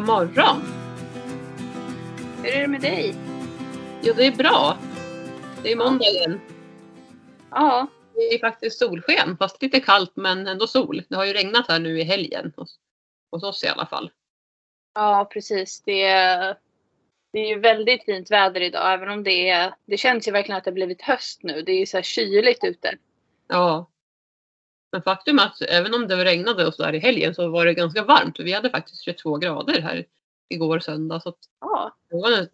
God morgon. Hur är det med dig? Jo, det är bra. Det är måndag igen. Ja, Det är faktiskt solsken, fast lite kallt men ändå sol. Det har ju regnat här nu i helgen, hos, hos oss i alla fall. ja precis. Det är, det är ju väldigt fint väder idag även om det är, det känns ju verkligen att det har blivit höst nu. Det är ju så här kyligt ute. Ja. Men faktum är att även om det regnade och så där i helgen så var det ganska varmt. Vi hade faktiskt 22 grader här igår söndag. Så att, Ja,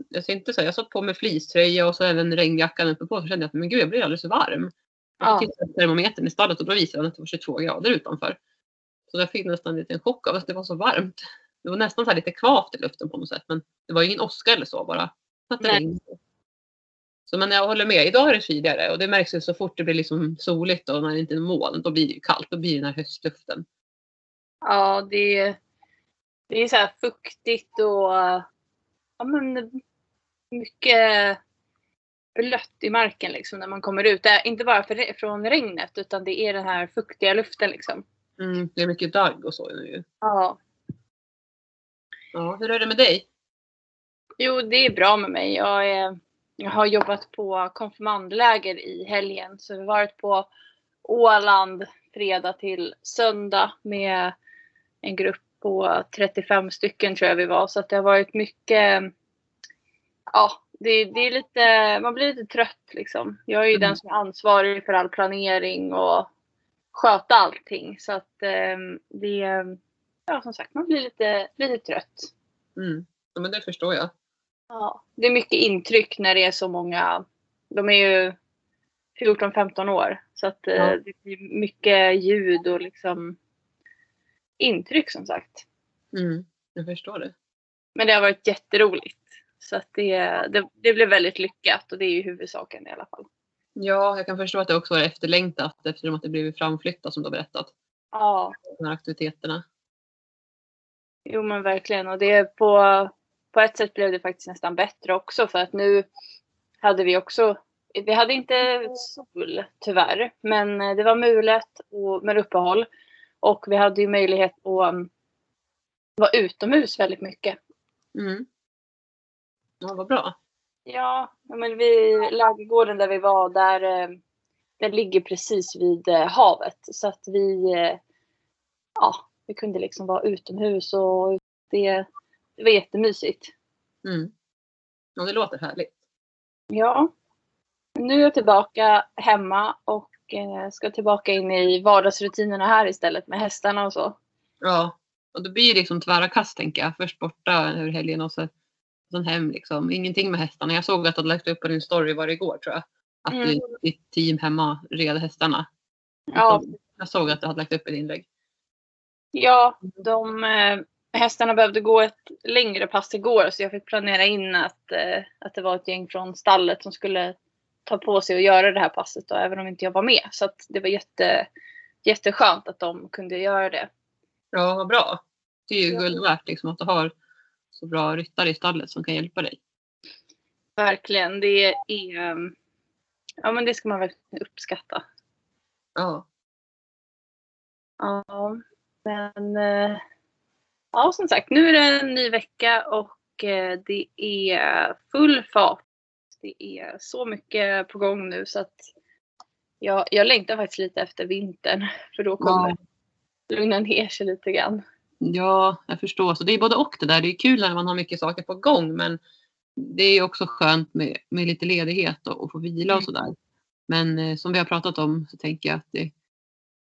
jag ska inte säga, jag satt på mig fleecetröja och så även regnjackan uppe på så kände jag att men gud jag blir alldeles varm. Ja. Jag tittade på termometern i stallet och då visade den att det var 22 grader utanför. Så jag fick nästan en liten chock av att det var så varmt. Det var nästan så lite kvavt i luften på något sätt men det var ingen åska eller så bara. Att det regnade. Så men jag håller med, idag är det kyligare och det märks ju så fort det blir liksom soligt och när det inte är moln då blir det ju kallt. Då blir det den här höstluften. ja det, det är så här fuktigt och ja, men, mycket blött i marken liksom när man kommer ut. Det är inte bara för, från regnet utan det är den här fuktiga luften liksom. Mm, det är mycket dagg och så nu ju. Ja. Ja, hur är det med dig? Jo, det är bra med mig. Jag, är, jag har jobbat på konfirmandläger i helgen. Så vi har varit på Åland fredag till söndag med en grupp på 35 stycken tror jag vi var. Så att det har varit mycket, ja, det, det är lite, man blir lite trött liksom. Jag är ju Mm. den som är ansvarig för all planering och sköta allting. Så att eh, det, ja som sagt, man blir lite, lite trött. Mm. Ja, men det förstår jag. Ja, det är mycket intryck när det är så många. De är ju 14-15 år. Så att eh, Ja. det blir mycket ljud och liksom intryck som sagt. Mm. Jag förstår det. Men det har varit jätteroligt. Så att det, det, det blev väldigt lyckat och det är ju huvudsaken i alla fall. Ja, jag kan förstå att det också var efterlängtat eftersom att det blivit framflyttat som du har berättat. Ja, De här aktiviteterna. jo men verkligen. Och det är på, på ett sätt blev det faktiskt nästan bättre också för att nu hade vi också vi hade inte sol tyvärr, men det var mulet och med uppehåll. Och vi hade ju möjlighet att um, vara utomhus väldigt mycket. Mm. Ja, vad bra. Ja, men vi, lägergården där vi var, där, eh, den ligger precis vid eh, havet. Så att vi, eh, ja, vi kunde liksom vara utomhus och det, det var jättemysigt. Mm. Ja, det låter härligt. Ja. Nu är jag tillbaka hemma och eh, ska tillbaka in i vardagsrutinerna här istället med hästarna och så. Ja, och det blir liksom tvära kast tänker jag. Först borta över helgen och så, sen hem liksom. Ingenting med hästarna. Jag såg att du lagt upp på din story var det igår tror jag. Att Mm. ditt team hemma red hästarna. Ja, Jag såg att du hade lagt upp ett inlägg. ja de eh, hästarna behövde gå ett längre pass igår så jag fick planera in att, eh, att det var ett gäng från stallet som skulle ta på sig och göra det här passet då, även om inte jag var med. Så det var jätte, jätteskönt att de kunde göra det. Ja, vad bra. Det är ju Ja. guld värt liksom, att du har så bra ryttare i stallet som kan hjälpa dig. Verkligen. Det är, eh, ja men det ska man verkligen uppskatta. Ja. Ja, men eh, ja, som sagt, nu är det en ny vecka och eh, det är full fart. Det är så mycket på gång nu så att jag, jag längtar faktiskt lite efter vintern för då kommer Ja. det lugna ner sig lite grann. Ja, jag förstår. Så det är både och det där. Det är kul när man har mycket saker på gång men det är också skönt med, med lite ledighet och, och få vila och Mm. sådär. Men eh, som vi har pratat om så tänker jag att, det,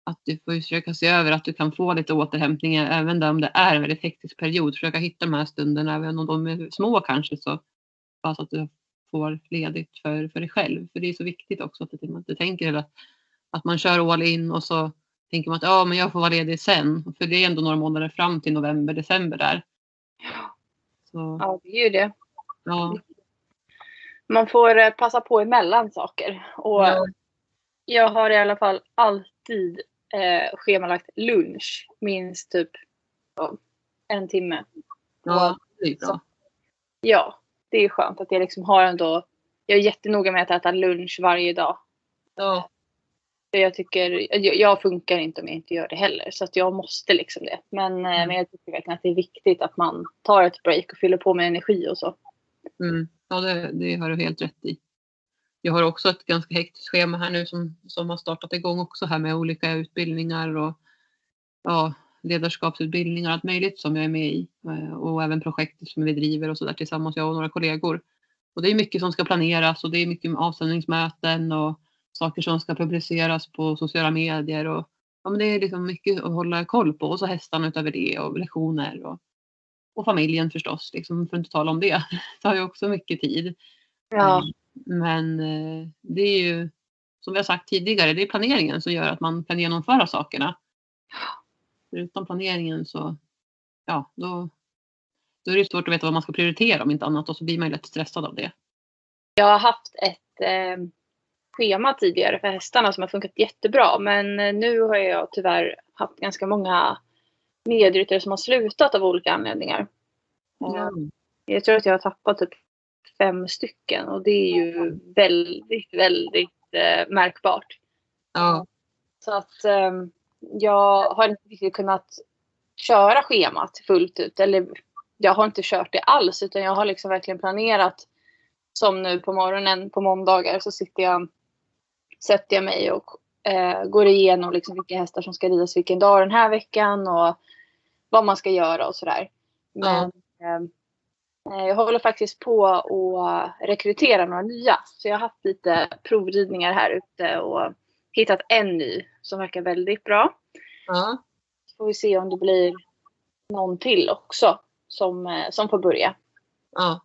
att du får försöka se över att du kan få lite återhämtningar även där om det är en väldigt hektisk period. Försöka hitta de här stunderna även om de är små kanske så bara så att du får ledigt för, för dig själv. För det är så viktigt också att att du tänker att, att man kör all in och så tänker man att ja, men jag får vara ledig sen. För det är ändå några månader fram till november, december där. Så, Ja, det är ju det. ja. Man får eh, passa på emellan saker. Och Ja. jag har i alla fall alltid eh, schemalagt lunch minst typ en timme. ja, det är bra. Ja, det är skönt att jag liksom har ändå. Jag är jättenoga med att äta lunch varje dag. Ja. För jag tycker, jag, jag funkar inte om jag inte gör det heller. Så att jag måste liksom det. Men, mm. men jag tycker verkligen att det är viktigt att man tar ett break och fyller på med energi och så. Mm. Ja, det, det har du helt rätt i. Jag har också ett ganska hektiskt schema här nu som, som har startat igång också här med olika utbildningar och ja, ledarskapsutbildningar och allt möjligt som jag är med i. Eh, och även projektet som vi driver och så där tillsammans, jag och några kollegor. Och det är mycket som ska planeras och det är mycket avstämningsmöten och saker som ska publiceras på sociala medier. Och, ja, men det är liksom mycket att hålla koll på och så hästarna utöver det och lektioner och, och familjen förstås, liksom, för att inte tala om det. Det tar ju också mycket tid. Ja. Men eh, det är ju som vi har sagt tidigare, det är planeringen som gör att man kan genomföra sakerna. För utan planeringen så, ja, då, då är det svårt att veta vad man ska prioritera om inte annat och så blir man ju lätt stressad av det. Jag har haft ett eh, schema tidigare för hästarna som har funkat jättebra men eh, nu har jag tyvärr haft ganska många medryttare som har slutat av olika anledningar. Mm. Jag tror att jag har tappat typ fem stycken och det är ju väldigt, väldigt eh, märkbart. Ja. Så att eh, jag har inte riktigt kunnat köra schemat fullt ut. Eller jag har inte kört det alls utan jag har liksom verkligen planerat. Som nu på morgonen på måndagar så sitter jag, sätter jag mig och eh, går igenom liksom vilka hästar som ska ridas vilken dag den här veckan och vad man ska göra och sådär. Men ja. eh, jag håller faktiskt på att rekrytera några nya. Så jag har haft lite provridningar här ute och hittat en ny som verkar väldigt bra. Ja. Så får vi se om det blir någon till också som, eh, som får börja. Ja.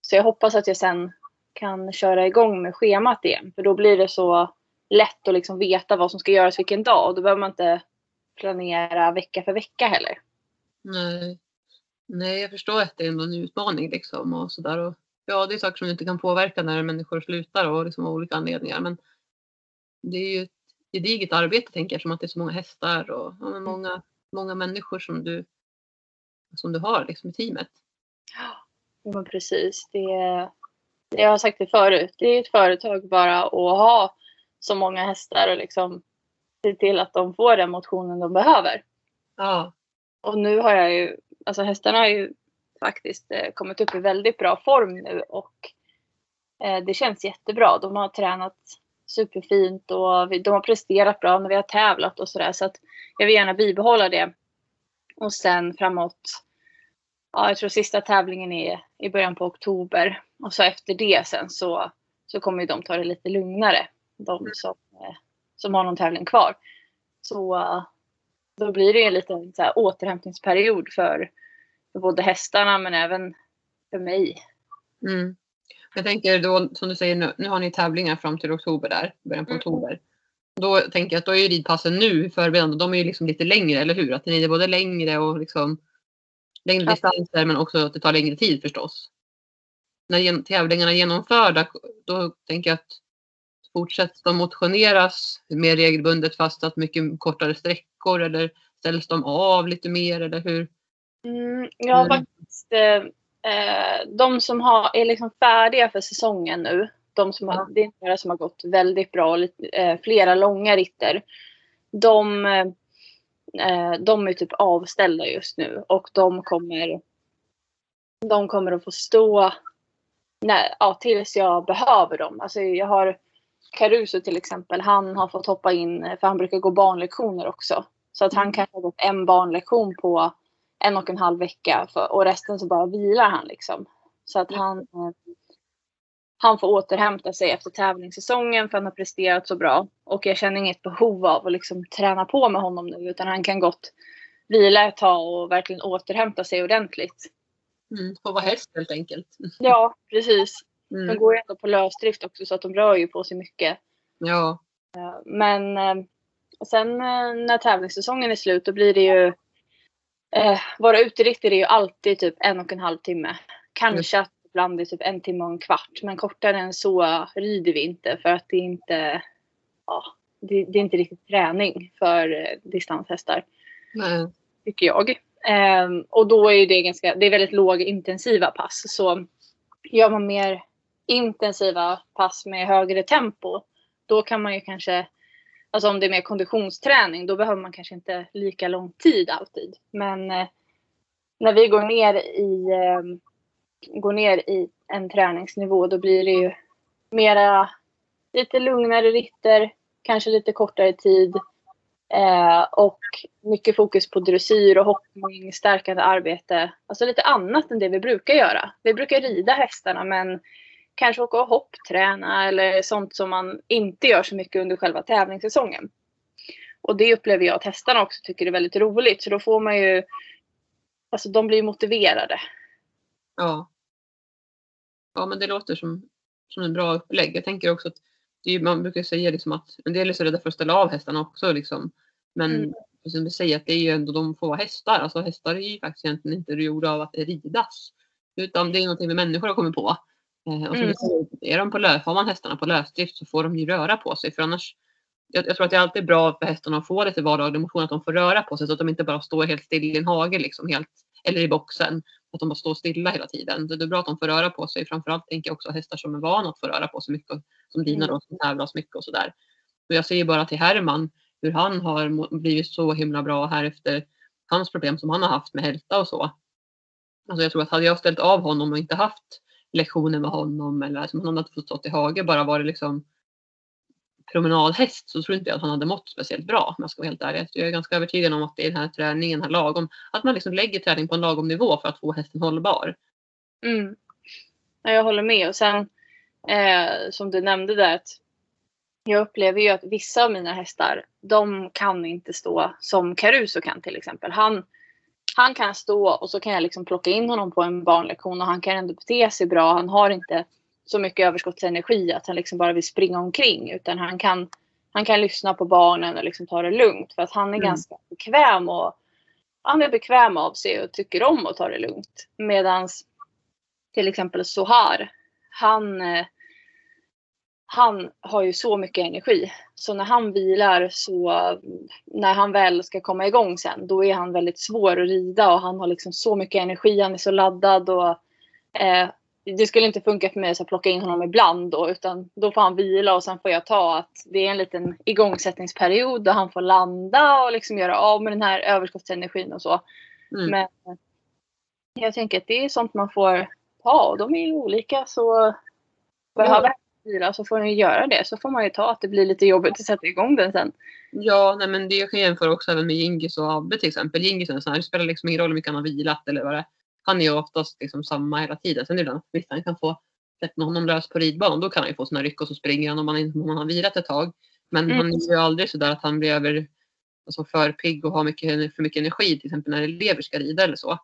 Så jag hoppas att jag sen kan köra igång med schemat igen. För då blir det så lätt att liksom veta vad som ska göras vilken dag. Och då behöver man inte planera vecka för vecka heller. Nej. Nej, jag förstår att det är en utmaning liksom och sådär. ja, det är saker som du inte kan påverka när människor slutar och liksom av olika anledningar. Men det är ju ett gediget arbete tänker jag som att det är så många hästar och ja, mm. många, många människor som du, som du har liksom, i teamet. Ja, precis. Det, det jag har sagt det förut. Det är ett företag bara att ha så många hästar och liksom se till att de får den motionen de behöver. Ja. Och nu har jag ju, alltså hästarna har ju faktiskt eh, kommit upp i väldigt bra form nu och eh, det känns jättebra. De har tränat superfint och vi, de har presterat bra när vi har tävlat och sådär. Så att jag vill gärna bibehålla det. Och sen framåt, ja jag tror sista tävlingen är i början på oktober. Och så efter det sen så, så kommer de ta det lite lugnare. De som, eh, som har någon tävling kvar. Så då blir det en liten så här, återhämtningsperiod för, för både hästarna men även för mig. Mm. Jag tänker då, som du säger, nu, nu har ni tävlingar fram till oktober där, början på mm. oktober. Då tänker jag att då är ju ridpassen nu förberedande, de är ju liksom lite längre, eller hur? Att ni är både längre och liksom längre ja. distanser men också att det tar längre tid förstås. När tävlingarna är genomförda, då tänker jag att fortsätts de motioneras mer regelbundet fast att mycket kortare sträckor eller ställs de av lite mer eller hur? Mm, ja, mm. faktiskt. Eh, de som har, är liksom färdiga för säsongen nu, de som har, det är några som har gått väldigt bra, lite, eh, flera långa ritter. De, eh, de är typ avställda just nu och de kommer, de kommer att få stå när, ja, tills jag behöver dem. Alltså jag har Caruso till exempel, han har fått hoppa in för han brukar gå barnlektioner också. Så att han mm. kanske har gått en barnlektion på en och en halv vecka för, och resten så bara vilar han liksom. Så att han, eh, han får återhämta sig efter tävlingssäsongen för han har presterat så bra. Och jag känner inget behov av att liksom träna på med honom nu utan han kan gott vila ett tag och verkligen återhämta sig ordentligt. Mm, få vara häst helt enkelt. Ja, precis. Mm. De går ju ändå på lösdrift också så att de rör ju på sig mycket. Ja. Men eh, sen eh, när tävlingssäsongen är slut då blir det ju Eh, våra uteritter är ju alltid typ en och en halv timme. Kanske mm. att ibland är typ en timme och en kvart. Men kortare än så rider vi inte för att det är inte, ja, det, det är inte riktigt träning för eh, distanshästar. Nej. Tycker jag. Eh, och då är det ganska, det är väldigt lågintensiva pass. Så gör man mer intensiva pass med högre tempo. Då kan man ju kanske Alltså om det är mer konditionsträning då behöver man kanske inte lika lång tid alltid. Men eh, när vi går ner i, eh, går ner i en träningsnivå då blir det ju mera lite lugnare ritter, kanske lite kortare tid. Eh, och mycket fokus på dressyr och hoppning, stärkande arbete. Alltså lite annat än det vi brukar göra. Vi brukar rida hästarna men kanske åka och hoppträna eller sånt som man inte gör så mycket under själva tävlingssäsongen. Och det upplever jag att hästarna också tycker är väldigt roligt. Så då får man ju, alltså de blir motiverade. Ja. Ja men det låter som, som en bra upplägg. Jag tänker också att är, man brukar säga liksom att en del är så rädda för att ställa av hästarna också. Liksom. Men mm. som du säger att det är ju ändå de få hästar. Alltså hästar är ju faktiskt egentligen inte gjorda av att ridas. Utan det är någonting vi människor har kommit på. Eh, och som mm. säger, är de på lös, har man hästarna på lösdrift så får de ju röra på sig. För annars, jag, jag tror att det är alltid bra för hästarna att få lite vardaglig motion, att de får röra på sig så att de inte bara står helt still i en hage liksom, helt, eller i boxen. Att de bara står stilla hela tiden. Det är bra att de får röra på sig. Framförallt tänker jag också hästar som är vana att få röra på sig mycket. Som dina mm. då som tävlar så mycket och sådär. Och jag ser bara till Herman hur han har blivit så himla bra här efter hans problem som han har haft med hälta och så. Alltså jag tror att hade jag ställt av honom och inte haft lektioner med honom eller som han hade fått stå i hage bara varit liksom promenadhäst så tror inte jag att han hade mått speciellt bra om jag ska vara helt ärlig. Jag är ganska övertygad om att det är den här träningen, här lagom, att man liksom lägger träning på en lagom nivå för att få hästen hållbar. Mm. Jag håller med och sen eh, som du nämnde där att jag upplever ju att vissa av mina hästar de kan inte stå som Caruso kan till exempel. Han, han kan stå och så kan jag liksom plocka in honom på en barnlektion och han kan ändå bete sig bra. Han har inte så mycket överskottsenergi att han liksom bara vill springa omkring utan han kan, han kan lyssna på barnen och liksom ta det lugnt för att han är mm. ganska bekväm och han är bekväm av sig och tycker om att ta det lugnt. Medans till exempel Sohar, han, eh, han har ju så mycket energi. Så när han vilar så, när han väl ska komma igång sen, då är han väldigt svår att rida och han har liksom så mycket energi, han är så laddad och eh, det skulle inte funka för mig att plocka in honom ibland då utan då får han vila och sen får jag ta att det är en liten igångsättningsperiod där han får landa och liksom göra av med den här överskottsenergin och så. Mm. Men jag tänker att det är sånt man får ta och de är ju olika så behöver vila så får ni göra det. Så får man ju ta att det blir lite jobbigt att sätta igång den sen. Ja, nej men det kan jag jämföra också även med Gingis och Abbe till exempel. Gingis är sån här, det spelar liksom ingen roll hur mycket han har vilat eller vad det är han är ju oftast liksom samma hela tiden. Sen ibland visst han kan få släppa honom lös på ridbanan. Då kan han ju få såna ryck och så springer han om han, om han har vilat ett tag. Men mm. han är ju aldrig sådär att han blir över, alltså för pigg och har mycket, för mycket energi till exempel när elever ska rida eller så.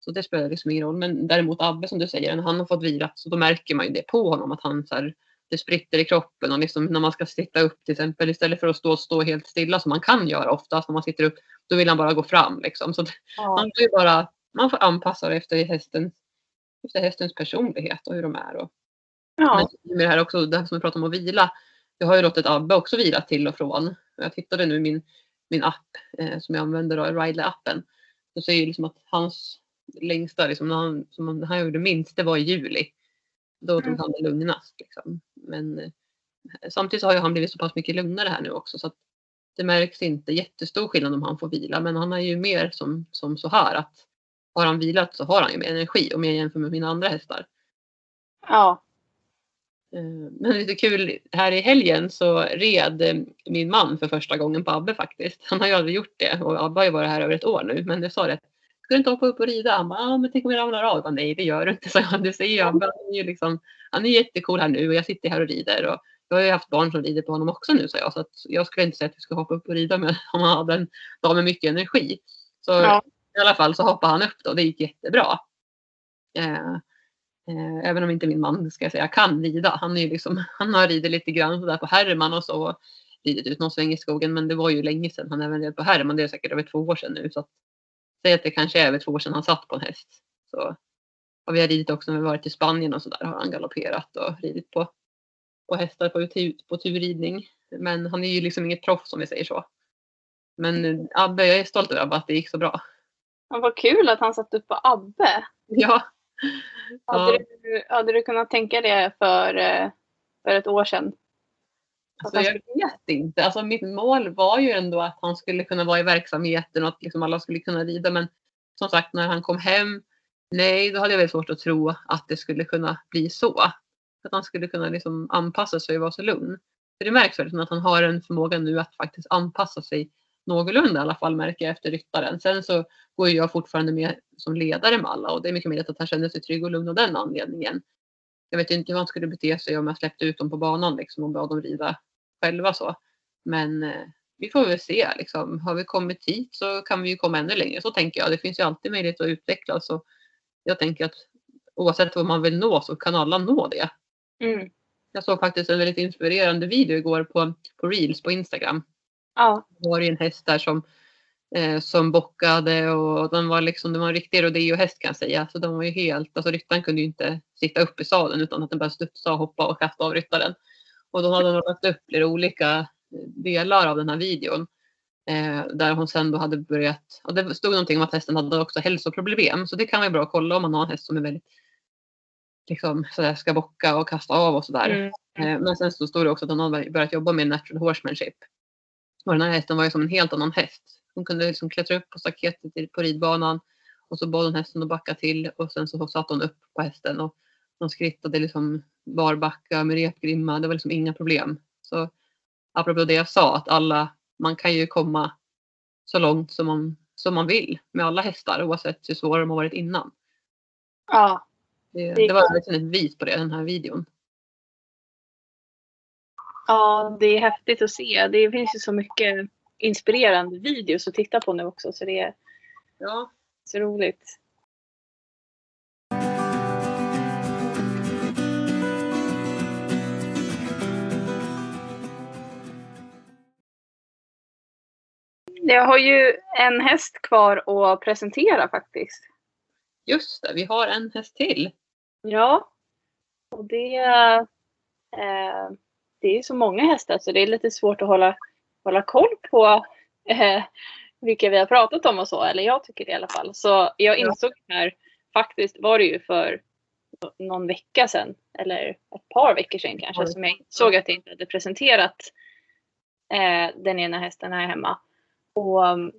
Så det spelar liksom ingen roll. Men däremot Abbe som du säger, när han har fått vila så då märker man ju det på honom att han så här, det spritter i kroppen och liksom när man ska sitta upp till exempel istället för att stå, stå helt stilla som man kan göra oftast när man sitter upp. Då vill han bara gå fram liksom. Så ja. han får ju bara man får anpassa det efter hästens, efter hästens personlighet och hur de är. Och, ja. Men med det här också, det här som vi pratar om att vila. Jag har ju låtit Abbe också vila till och från. Jag tittade nu i min, min app eh, som jag använder, Ridley-appen. Då säger liksom att hans längsta, liksom, när han, som han gjorde minst, det var i juli. Då tog mm. han det lugnast. Liksom. Men eh, samtidigt har ju han blivit så pass mycket lugnare här nu också så att det märks inte jättestor skillnad om han får vila. Men han är ju mer som, som så här att har han vilat så har han ju mer energi om jag jämför med mina andra hästar. Ja. Eh, men lite kul, här i helgen så red eh, min man för första gången på Abbe faktiskt. Han har ju aldrig gjort det och Abbe har ju varit här över ett år nu. Men jag sa det, du inte hoppa upp och rida? Han bara, ja men tänk om jag ramlar av? Jag bara, Nej det gör du inte, så jag. Du ser ju han är ju liksom, han är jättecool här nu och jag sitter här och rider. Och jag har ju haft barn som rider på honom också nu sa jag. Så att jag skulle inte säga att jag ska hoppa upp och rida med om han hade en dag med mycket energi. Så ja i alla fall så hoppade han upp då. Det gick jättebra. Eh, eh, även om inte min man ska jag säga kan rida. Han, är liksom, han har ridit lite grann sådär på Herman och så. Ridit ut någon sväng i skogen men det var ju länge sedan han även red på Herman. Det är säkert över två år sedan nu. Så säg att det kanske är över två år sedan han satt på en häst. Så, och vi har ridit också när vi varit i Spanien och sådär har han galopperat och ridit på, på hästar på, på turridning. Men han är ju liksom inget proffs om vi säger så. Men Abbe, jag är stolt över Abbe att det gick så bra. Men vad kul att han satt upp på Abbe. Ja. Hade, ja. Du, hade du kunnat tänka det för, eh, för ett år sedan? Alltså, jag vet inte. Alltså, mitt mål var ju ändå att han skulle kunna vara i verksamheten och att liksom alla skulle kunna rida. Men som sagt, när han kom hem, nej, då hade jag väldigt svårt att tro att det skulle kunna bli så. Att han skulle kunna liksom anpassa sig och vara så lugn. För det märks verkligen att han har en förmåga nu att faktiskt anpassa sig någorlunda i alla fall märker jag efter ryttaren. Sen så går jag fortfarande med som ledare med alla och det är mycket möjligt att han känner sig trygg och lugn av den anledningen. Jag vet inte hur han skulle bete sig om jag släppte ut dem på banan liksom, och bad dem rida själva så. Men eh, vi får väl se liksom. Har vi kommit hit så kan vi ju komma ännu längre. Så tänker jag. Det finns ju alltid möjlighet att utvecklas och jag tänker att oavsett vad man vill nå så kan alla nå det. Mm. Jag såg faktiskt en väldigt inspirerande video igår på, på Reels på Instagram. Ja. Det var ju en häst där som, eh, som bockade och den var liksom, det var en riktig rodeo-häst kan jag säga. Så den var ju helt, alltså ryttaren kunde ju inte sitta upp i sadeln utan att den bara studsa och hoppa och kasta av ryttaren. Och då hade de lagt upp flera olika delar av den här videon. Eh, där hon sen då hade börjat, och det stod någonting om att hästen hade också hälsoproblem. Så det kan vara bra att kolla om man har en häst som är väldigt liksom sådär, ska bocka och kasta av och sådär. Mm. Eh, men sen så står det också att hon har börjat jobba med natural horsemanship. Och den här hästen var ju som en helt annan häst. Hon kunde liksom klättra upp på staketet på ridbanan och så bad hon hästen att backa till och sen så satt hon upp på hästen och de skrittade liksom barbacka med repgrimma. Det var liksom inga problem. Så apropå det jag sa att alla, man kan ju komma så långt som man, som man vill med alla hästar oavsett hur svåra de har varit innan. Ja. Det, Det det var verkligen ett vis på det, den här videon. ja, det är häftigt att se. Det finns ju så mycket inspirerande videos att titta på nu också så det är Ja, så roligt. Jag har ju en häst kvar att presentera faktiskt. just det. Vi har en häst till. Ja. Och det, eh, det är så många hästar så det är lite svårt att hålla, hålla koll på eh, vilka vi har pratat om och så. Eller jag tycker det i alla fall. Så jag insåg här, faktiskt var det ju för någon vecka sedan. Eller ett par veckor sedan kanske. Som jag såg att jag inte hade presenterat eh, den ena hästen här hemma. Och um,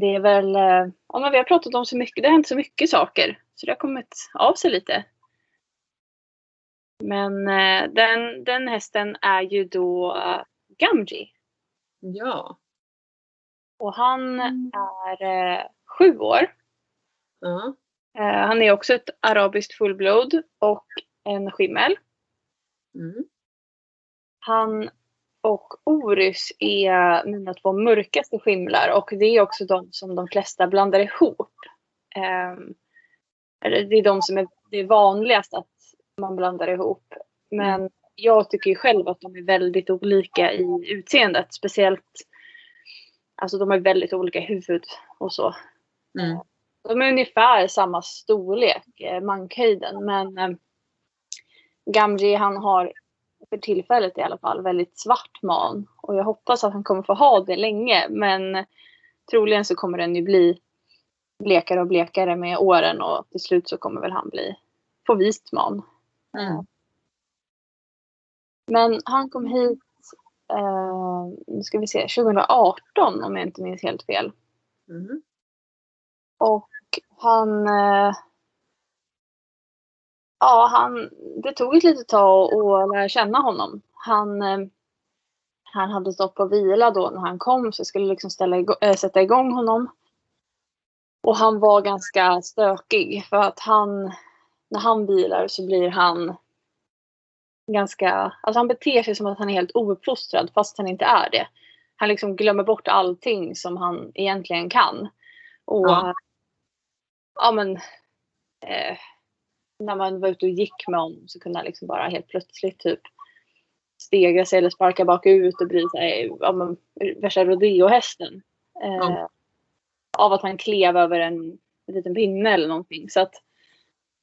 det är väl, eh, ja men vi har pratat om så mycket, det har hänt så mycket saker. Så det har kommit av sig lite. Men eh, den, den hästen är ju då uh, Gamji. Ja. Och han är eh, sju år. ja. Eh, han är också ett arabiskt fullblod och en skimmel. Mm. Han och Orys är mina två mörkaste skimlar och det är också de som de flesta blandar ihop. Ehm, eller det är de som är det är vanligast att man blandar ihop. Men jag tycker ju själv att de är väldigt olika i utseendet. Speciellt, alltså de är väldigt olika huvud och så. Mm. De är ungefär samma storlek, eh, mankhöjden. Men eh, Gamji han har för tillfället i alla fall väldigt svart man. Och jag hoppas att han kommer få ha det länge. Men troligen så kommer den ju bli blekare och blekare med åren och till slut så kommer väl han bli få vit man. Mm. Men han kom hit, eh, nu ska vi se, 2018 om jag inte minns helt fel. Mm. Och han... Eh, ja, han, det tog ett litet tag att lära känna honom. Han, eh, han hade stått på vila då när han kom så jag skulle liksom ställa äh, sätta igång honom. Och han var ganska stökig för att han, när han vilar så blir han ganska, alltså han beter sig som att han är helt ouppfostrad fast han inte är det. Han liksom glömmer bort allting som han egentligen kan. Och Ja. ja men eh, när man var ute och gick med honom så kunde han liksom bara helt plötsligt typ stegra sig eller sparka bakut och bli här, ja, men, värsta rodeohästen. Eh, Ja. Av att han klev över en, en liten pinne eller någonting. Så att,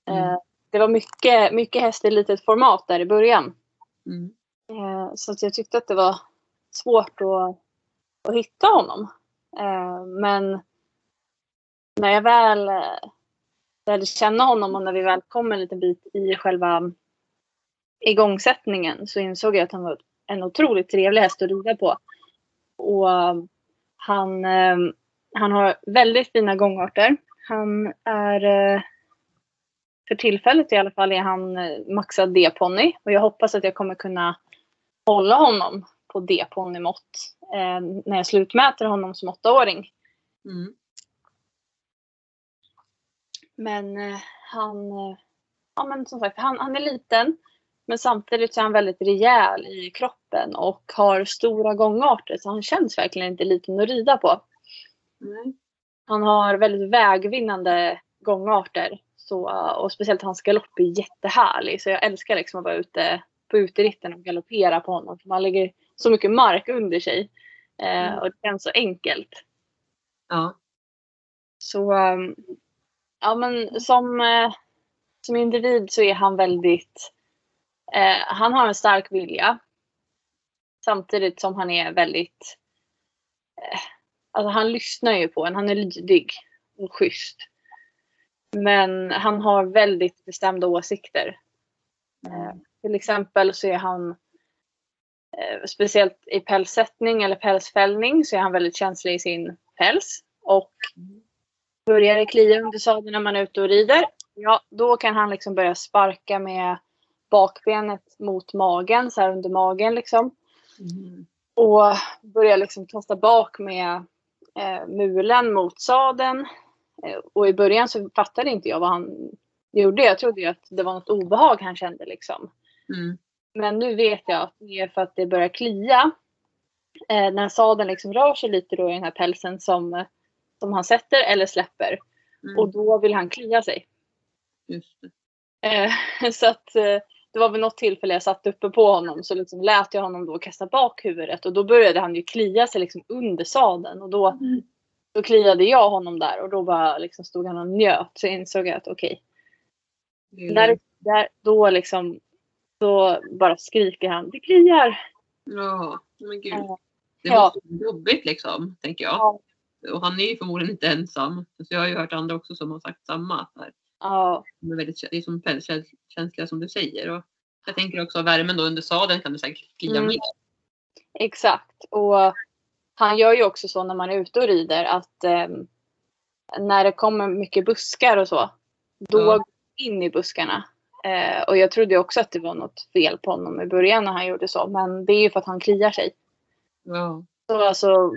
eh, Mm. Det var mycket, mycket häst i litet format där i början. Mm. Eh, så att jag tyckte att det var svårt att, att hitta honom. Eh, men när jag väl eh, lärde känna honom och när vi väl kom en liten bit i själva igångsättningen så insåg jag att han var en otroligt trevlig häst att rida på. Och han, ehm, han har väldigt fina gångarter. Han är eh, för tillfället i alla fall är han eh, maxad D-ponny och jag hoppas att jag kommer kunna hålla honom på D-ponnymått eh, när jag slutmäter honom som åttaåring. Mm. Men eh, han, eh, ja men som sagt, han, han är liten. Men samtidigt så är han väldigt rejäl i kroppen och har stora gångarter så han känns verkligen inte liten att rida på. Mm. Han har väldigt vägvinnande gångarter. Så, och speciellt hans galopp är jättehärlig. Så jag älskar liksom att vara ute på uteritten och galoppera på honom. För man lägger så mycket mark under sig. Eh, Mm. och det känns så enkelt. Ja. Så um, ja men som, eh, som individ så är han väldigt, eh, han har en stark vilja. Samtidigt som han är väldigt, eh, alltså han lyssnar ju på en, han är lydig och schysst. Men han har väldigt bestämda åsikter. Eh, till exempel så är han eh, speciellt i pälssättning eller pälsfällning så är han väldigt känslig i sin päls. Och mm börjar det klia under sadeln när man är ute och rider, ja då kan han liksom börja sparka med bakbenet mot magen, så här under magen liksom. Mm. Och börja liksom kasta bak med eh, mulen mot sadeln. Eh, och i början så fattade inte jag vad han gjorde. Jag trodde ju att det var något obehag han kände liksom. Mm. Men nu vet jag att det är för att det börjar klia. Eh, när sadeln liksom rör sig lite då i den här pälsen som, som han sätter eller släpper. Mm. Och då vill han klia sig. Eh, så att eh, det var vid något tillfälle jag satt uppe på honom så liksom lät jag honom då kasta bak huvudet och då började han ju klia sig liksom under sadeln och då, Mm. då kliade jag honom där och då bara liksom stod han och njöt så insåg jag att okej, Det är där, där, då liksom då bara skriker han det kliar. Ja, men gud. Ja. Det Ja. måste vara jobbigt liksom, tänker jag. Ja. Och han är ju förmodligen inte ensam. Så jag har ju hört andra också som har sagt samma. här- Ja, De är väldigt kä- det är som pälskänsliga som du säger. Och jag tänker också värmen då under sadeln kan du säkert klia Mm. mer. exakt. Och han gör ju också så när man är ute och rider att ehm, när det kommer mycket buskar och så, då Ja. går in i buskarna. Eh, och jag trodde också att det var något fel på honom i början när han gjorde så. Men det är ju för att han kliar sig. Ja. Så alltså.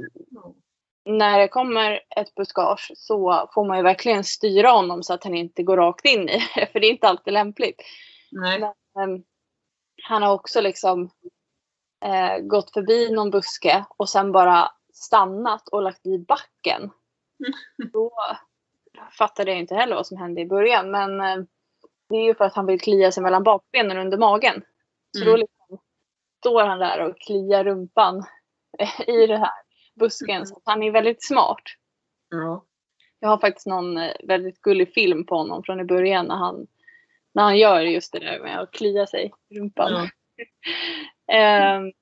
När det kommer ett buskage så får man ju verkligen styra honom så att han inte går rakt in i det. För det är inte alltid lämpligt. Nej. Men, ehm, han har också liksom eh, gått förbi någon buske och sen bara stannat och lagt i backen. Då fattade jag inte heller vad som hände i början. Men eh, det är ju för att han vill klia sig mellan bakbenen under magen. Så Mm. då liksom står han där och kliar rumpan eh, i den här busken. Så att han är väldigt smart. Ja. Jag har faktiskt någon eh, väldigt gullig film på honom från i början när han, när han gör just det där med att klia sig i rumpan. Ehm,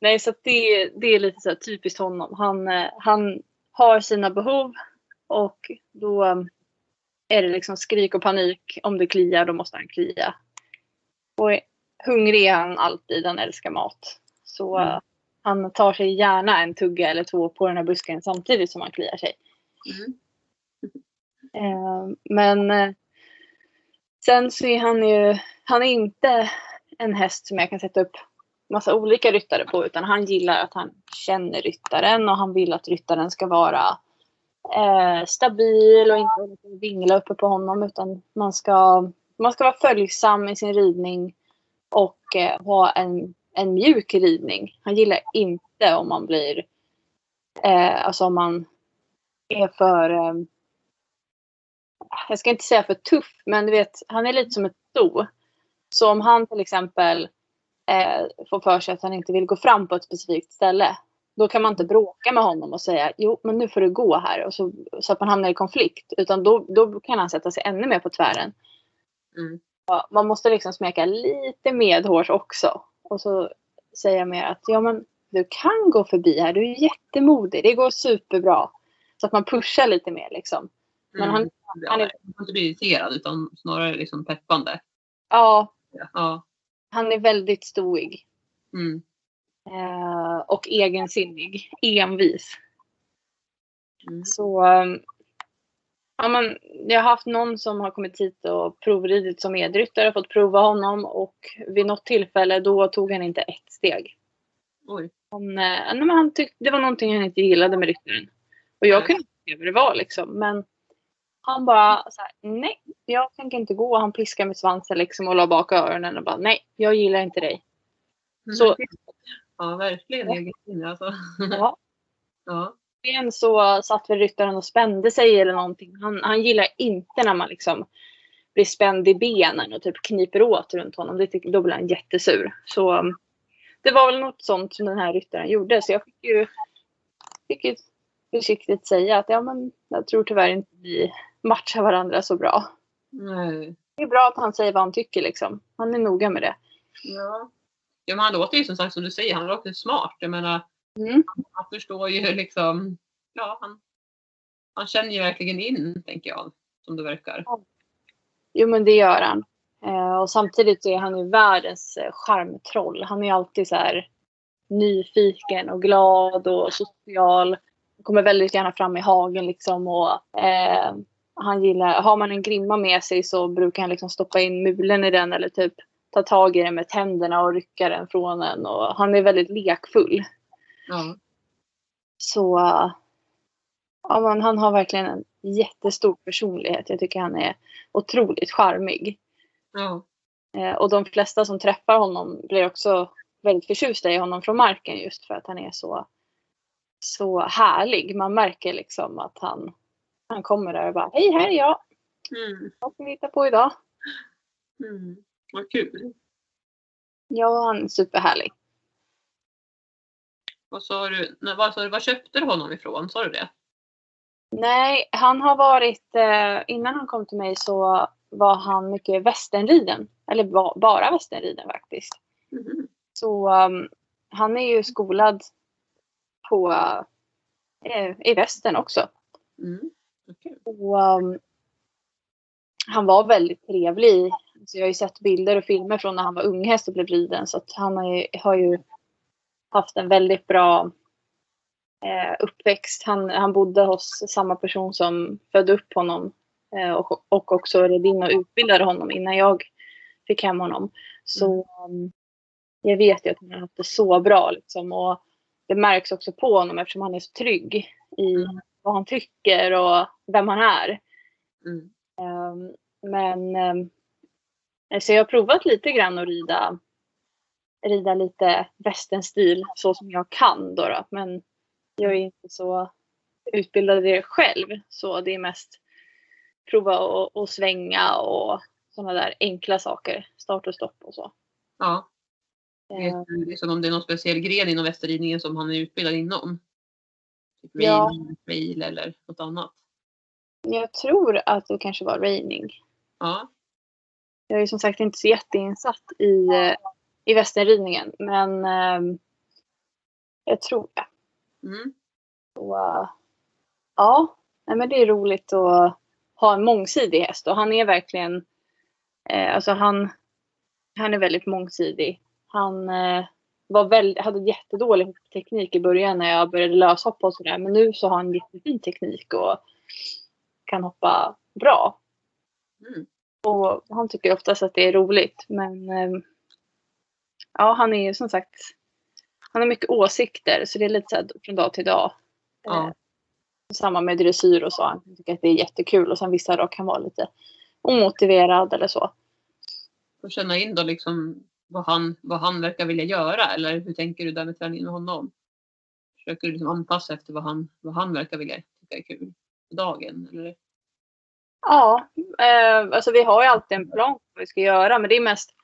nej, så det, det är lite så typiskt honom. Han, eh, han har sina behov och då eh, är det liksom skrik och panik. Om det kliar, då måste han klia. Och hungrig är han alltid. Han älskar mat. Så Mm. Han tar sig gärna en tugga eller två på den här busken samtidigt som han kliar sig. Mm. Eh, men eh, sen så är han ju, han är inte en häst som jag kan sätta upp massa olika ryttare på utan han gillar att han känner ryttaren och han vill att ryttaren ska vara eh, stabil och inte vingla uppe på honom utan man ska, man ska vara följsam i sin ridning och eh, ha en, en mjuk ridning. Han gillar inte om man blir, eh, alltså om man är för eh, jag ska inte säga för tuff, men du vet, han är lite som ett sto. Så om han till exempel eh, får för sig att han inte vill gå fram på ett specifikt ställe. Då kan man inte bråka med honom och säga jo men nu får du gå här och så, så att man hamnar i konflikt. Utan då, då kan han sätta sig ännu mer på tvären. Mm. Ja, man måste liksom smeka lite medhårs också. Och så säga mer att ja men du kan gå förbi här, du är jättemodig, det går superbra. Så att man pushar lite mer liksom. Men han- Mm. Ja, han är- inte irriterad utan snarare liksom peppande. Ja, Ja. han är väldigt stoig. Mm. Eh, och egensinnig, envis. Mm. Så um, ja, men, jag har haft någon som har kommit hit och provridit som medryttare, fått prova honom och vid något tillfälle då tog han inte ett steg. Oj. Han, eh, nej, men han tyckte det var någonting han inte gillade med ryttaren. Och jag kunde inte se vad det var liksom. Men han bara så här, nej, jag tänker inte gå. Han piskade med svansen liksom och la bak öronen och bara, nej, jag gillar inte dig. Så- Ja, verkligen Ja. alltså. Ja. Ja. Sen så satt väl ryttaren och spände sig eller någonting. Han, han gillar inte när man liksom blir spänd i benen och typ kniper åt runt honom. Det då blir han jättesur. Så um, det var väl något sånt som den här ryttaren gjorde. Så jag fick ju, fick ju försiktigt säga att ja, men jag tror tyvärr inte vi matchar varandra så bra. Nej. Det är bra att han säger vad han tycker liksom. Han är noga med det. Ja. ja, men han låter ju som sagt som du säger, han låter smart. Jag menar, Mm. han förstår ju liksom, ja, han, han känner ju verkligen in, tänker jag, som det verkar. Jo men det gör han. Eh, och samtidigt så är han ju världens eh, charmtroll. Han är alltid så här nyfiken och glad och social. Han kommer väldigt gärna fram i hagen liksom och eh, han gillar, har man en grimma med sig så brukar han liksom stoppa in mulen i den eller typ ta tag i den med tänderna och rycka den från en och han är väldigt lekfull. Så ja, men han har verkligen en jättestor personlighet. Jag tycker han är otroligt charmig. Ja. Eh, och de flesta som träffar honom blir också väldigt förtjusta i honom från marken just för att han är så, så härlig. Man märker liksom att han, han kommer där och bara Hej här är jag! Mm. Vad ska vi hitta på idag? Mm. Vad kul. Ja, han är superhärlig. Vad sa du, sa du, vad köpte du honom ifrån? Sa du det? Nej, han har varit, eh, innan han kom till mig så var han mycket västernriden. Eller ba, bara västernriden faktiskt. Mhm. Så um, han är ju skolad på, eh, i västern också. Mm. Kul. Och, um, han var väldigt trevlig. Så jag har ju sett bilder och filmer från när han var unghäst och blev riden. Så att han har ju, har ju haft en väldigt bra eh, uppväxt. Han, han bodde hos samma person som födde upp honom. Eh, och, och också red in och utbildade honom innan jag fick hem honom. Så um, jag vet ju att han har haft det så bra. Liksom, och det märks också på honom eftersom han är så trygg i Mm. vad han tycker och vem han är. Mm. Ehm, men ehm, så jag har provat lite grann att rida, rida lite västernstil så som jag kan. Då, då. Men jag är inte så utbildad i det själv. Så det är mest prova och, och svänga och sådana där enkla saker. Start och stopp och så. Ja. Vet du liksom om det är någon speciell gren inom västerridningen som han är utbildad inom? Typ Ja. Rain, trail eller något annat? jag tror att det kanske var raining. Ja. Jag är som sagt inte så jätteinsatt i, eh, i västernridningen. Men ehm, jag tror det. Mm. Så, eh, ja, nej, men det är roligt att ha en mångsidig häst. Och han är verkligen, eh, alltså han, han är väldigt mångsidig. Han eh, var väl, hade jättedålig teknik i början när jag började löshoppa och sådär. Men nu så har han jättefin teknik och kan hoppa bra. Mm. Och han tycker oftast att det är roligt. Men ehm, ja, han är ju som sagt, han har mycket åsikter så det är lite så här från dag till dag. Ja. Eh, samma med dressyr och så. Han tycker att det är jättekul och sen vissa dagar kan vara lite omotiverad eller så. Och känna in då liksom vad han, vad han verkar vilja göra eller hur tänker du där med träningen med honom? Försöker du liksom anpassa efter vad han, vad han verkar vilja tycka är kul för dagen? Eller? Ja, eh, alltså vi har ju alltid en plan på vad vi ska göra men det är mest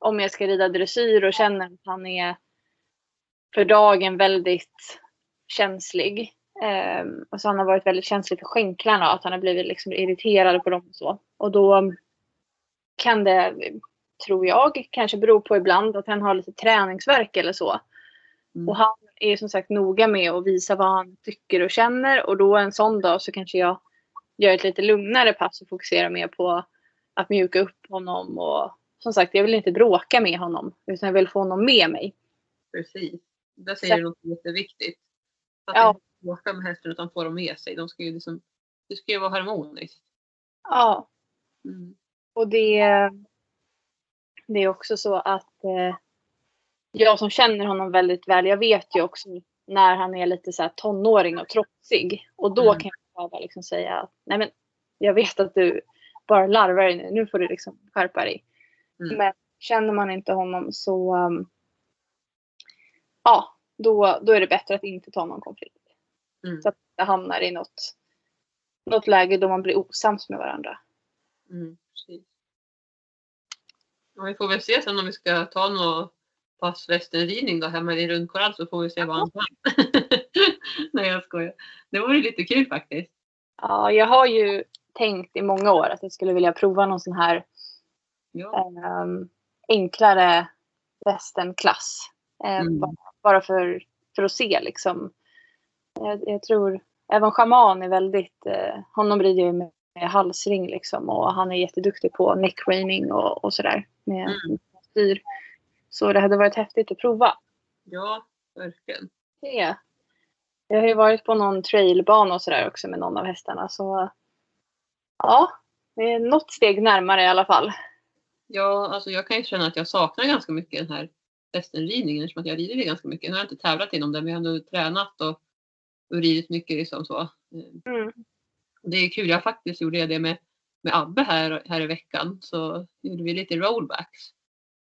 om jag ska rida dressyr och känner att han är för dagen väldigt känslig. Eh, alltså han har varit väldigt känslig för skänklarna och att han har blivit liksom irriterad på dem och så. Och då kan det, tror jag, kanske bero på ibland att han har lite träningsverk eller så. Mm. Och han är som sagt noga med att visa vad han tycker och känner och då en sån dag så kanske jag gör ett lite lugnare pass och fokuserar mer på att mjuka upp honom och som sagt jag vill inte bråka med honom utan jag vill få honom med mig. Precis. Där säger du något jätteviktigt. Att Ja. inte åka med hästen utan få dem med sig. De ska ju liksom, det ska ju vara harmoniskt. Ja, Mm. och det, det är också så att eh, jag som känner honom väldigt väl, jag vet ju också när han är lite så här tonåring och trotsig. Och då Mm. kan jag bara liksom säga att nej men jag vet att du bara larvar dig nu, nu får du liksom skärpa dig. Mm. Men känner man inte honom så um, ja, då, då är det bättre att inte ta någon konflikt. Mm. Så att det hamnar i något, något läge då man blir osams med varandra. Mm. Precis. Ja, vi får väl se sen om vi ska ta någon pass västernridning då hemma i rundkorall så får vi se vad han kan. Nej jag skojar. Det vore lite kul faktiskt. Ja, jag har ju tänkt i många år att jag skulle vilja prova någon sån här Ja. ehm, enklare westernklass. Eh, Mm. bara, för, för att se liksom. Jag, jag tror även schaman är väldigt, eh, honom rider jag med, med halsring liksom och han är jätteduktig på neckreining och, och sådär med Mm. styr. Så det hade varit häftigt att prova. ja, verkligen. Det. Jag har ju varit på någon trailbana och sådär också med någon av hästarna så ja, det är något steg närmare i alla fall. Ja, alltså jag kan ju känna att jag saknar ganska mycket den här västernridningen eftersom att jag rider ganska mycket. Nu har jag inte tävlat inom det men jag har ändå tränat och, och ridit mycket liksom så. Mm. Det är kul, jag faktiskt gjorde det med, med Abbe här, här i veckan. Så gjorde vi lite rollbacks.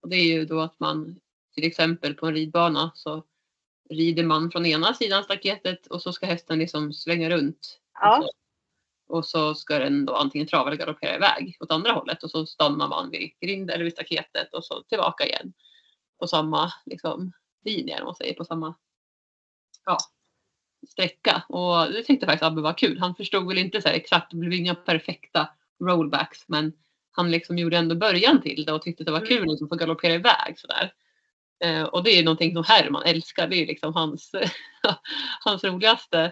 Och det är ju då att man till exempel på en ridbana så rider man från ena sidan staketet och så ska hästen liksom svänga runt. Ja. Och, så, ska den då antingen trava eller galoppera iväg åt andra hållet och så stannar man vid grind eller vid staketet och så tillbaka igen. På samma liksom, linje, om man säger, på samma ja, sträcka. Och det tyckte faktiskt Abbe var kul. Han förstod väl inte så här exakt, det blev inga perfekta rollbacks men han liksom gjorde ändå början till det och tyckte det var kul liksom, att få galoppera iväg sådär. Eh, och det är någonting som Herman älskar. Det är liksom hans, hans roligaste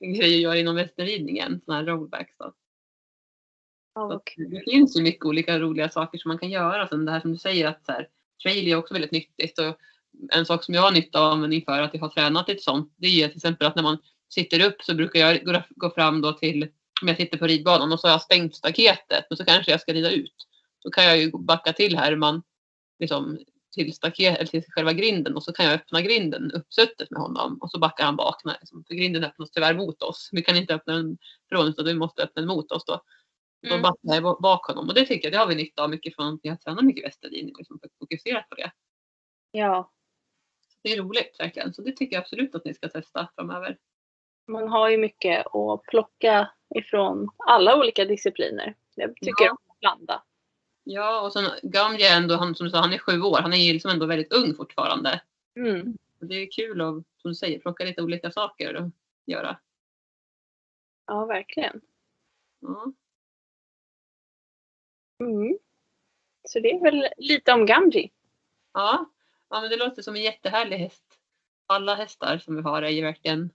grej att göra inom västernridningen. Sådana här rollbacks. Då. Kul. det finns ju mycket olika roliga saker som man kan göra. Sen det här som du säger att så här, trail är också väldigt nyttigt. Och en sak som jag har nytta av användning för att jag har tränat ett sånt. Det är till exempel att när man sitter upp så brukar jag gå- gå fram då till om jag sitter på ridbanan och så har jag stängt staketet men så kanske jag ska rida ut. Då kan jag ju backa till Herman liksom, till, staket, eller till själva grinden och så kan jag öppna grinden uppsuttet med honom och så backar han bak. När, liksom, för grinden öppnas tyvärr mot oss. Vi kan inte öppna den från utan vi måste öppna den mot oss då. Då Mm. backar jag bak honom och det tycker jag det har vi nytta av mycket från att jag tränar mycket västerlinje liksom, för att fokusera på det. Ja, Det är roligt verkligen. Så det tycker jag absolut att ni ska testa framöver. man har ju mycket att plocka ifrån alla olika discipliner. Jag tycker Ja. om att blanda. Ja, och sen Gamji är ändå, han, som du sa, han är sju år. Han är ju liksom ändå väldigt ung fortfarande. Mm. Det är kul att, som du säger, plocka lite olika saker och göra. Ja, verkligen. Ja. Mm. Så det är väl lite om Gamji. Ja. ja, men det låter som en jättehärlig häst. Alla hästar som vi har är ju verkligen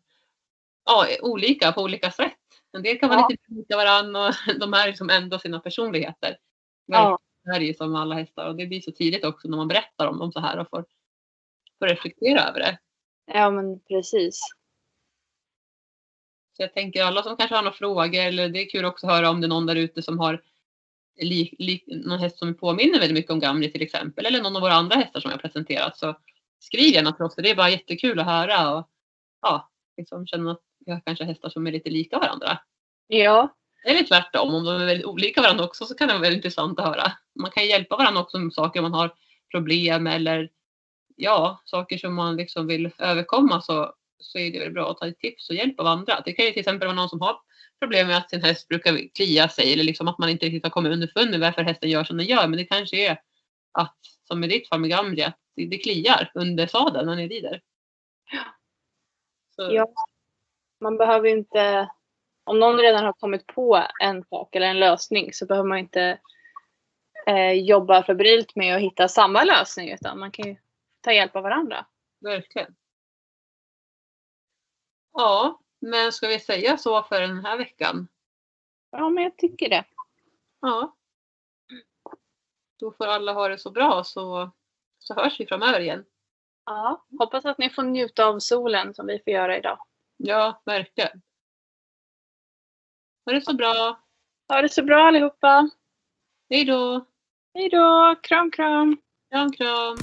ja, olika på olika sätt. En del kan vara Ja. lite lika varandra och de här liksom ändå sina personligheter. Ja. Det här är ju som alla hästar och det blir så tydligt också när man berättar om dem så här och får, får reflektera över det. Ja, men precis. Så jag tänker alla som kanske har några frågor eller det är kul också att höra om det är någon där ute som har li, li, någon häst som påminner väldigt mycket om Gamli till exempel eller någon av våra andra hästar som jag har presenterat så skriv gärna till oss för det är bara jättekul att höra och ja, liksom känna att vi har kanske hästar som är lite lika varandra. Ja, Eller tvärtom, om de är väldigt olika varandra också så kan det vara väldigt intressant att höra. Man kan hjälpa varandra också med saker man har problem eller ja, saker som man liksom vill överkomma så, så är det väl bra att ta tips och hjälp av andra. Det kan ju till exempel vara någon som har problem med att sin häst brukar klia sig eller liksom att man inte riktigt har kommit underfund med varför hästen gör som den gör. Men det kanske är att, som i ditt fall med Gamri, att det, det kliar under sadeln när ni rider. Så, Ja. man behöver ju inte... Om någon redan har kommit på en sak eller en lösning så behöver man inte eh, jobba febrilt med att hitta samma lösning utan man kan ju ta hjälp av varandra. Verkligen. Ja, men ska vi säga så för den här veckan? Ja, men jag tycker det. Ja. Då får alla ha det så bra så, så hörs vi framöver igen. Ja, hoppas att ni får njuta av solen som vi får göra idag. Ja, verkligen. Ha det så bra. Ha det så bra allihopa. Hej då. Hej då. Kram, kram. Kram, kram.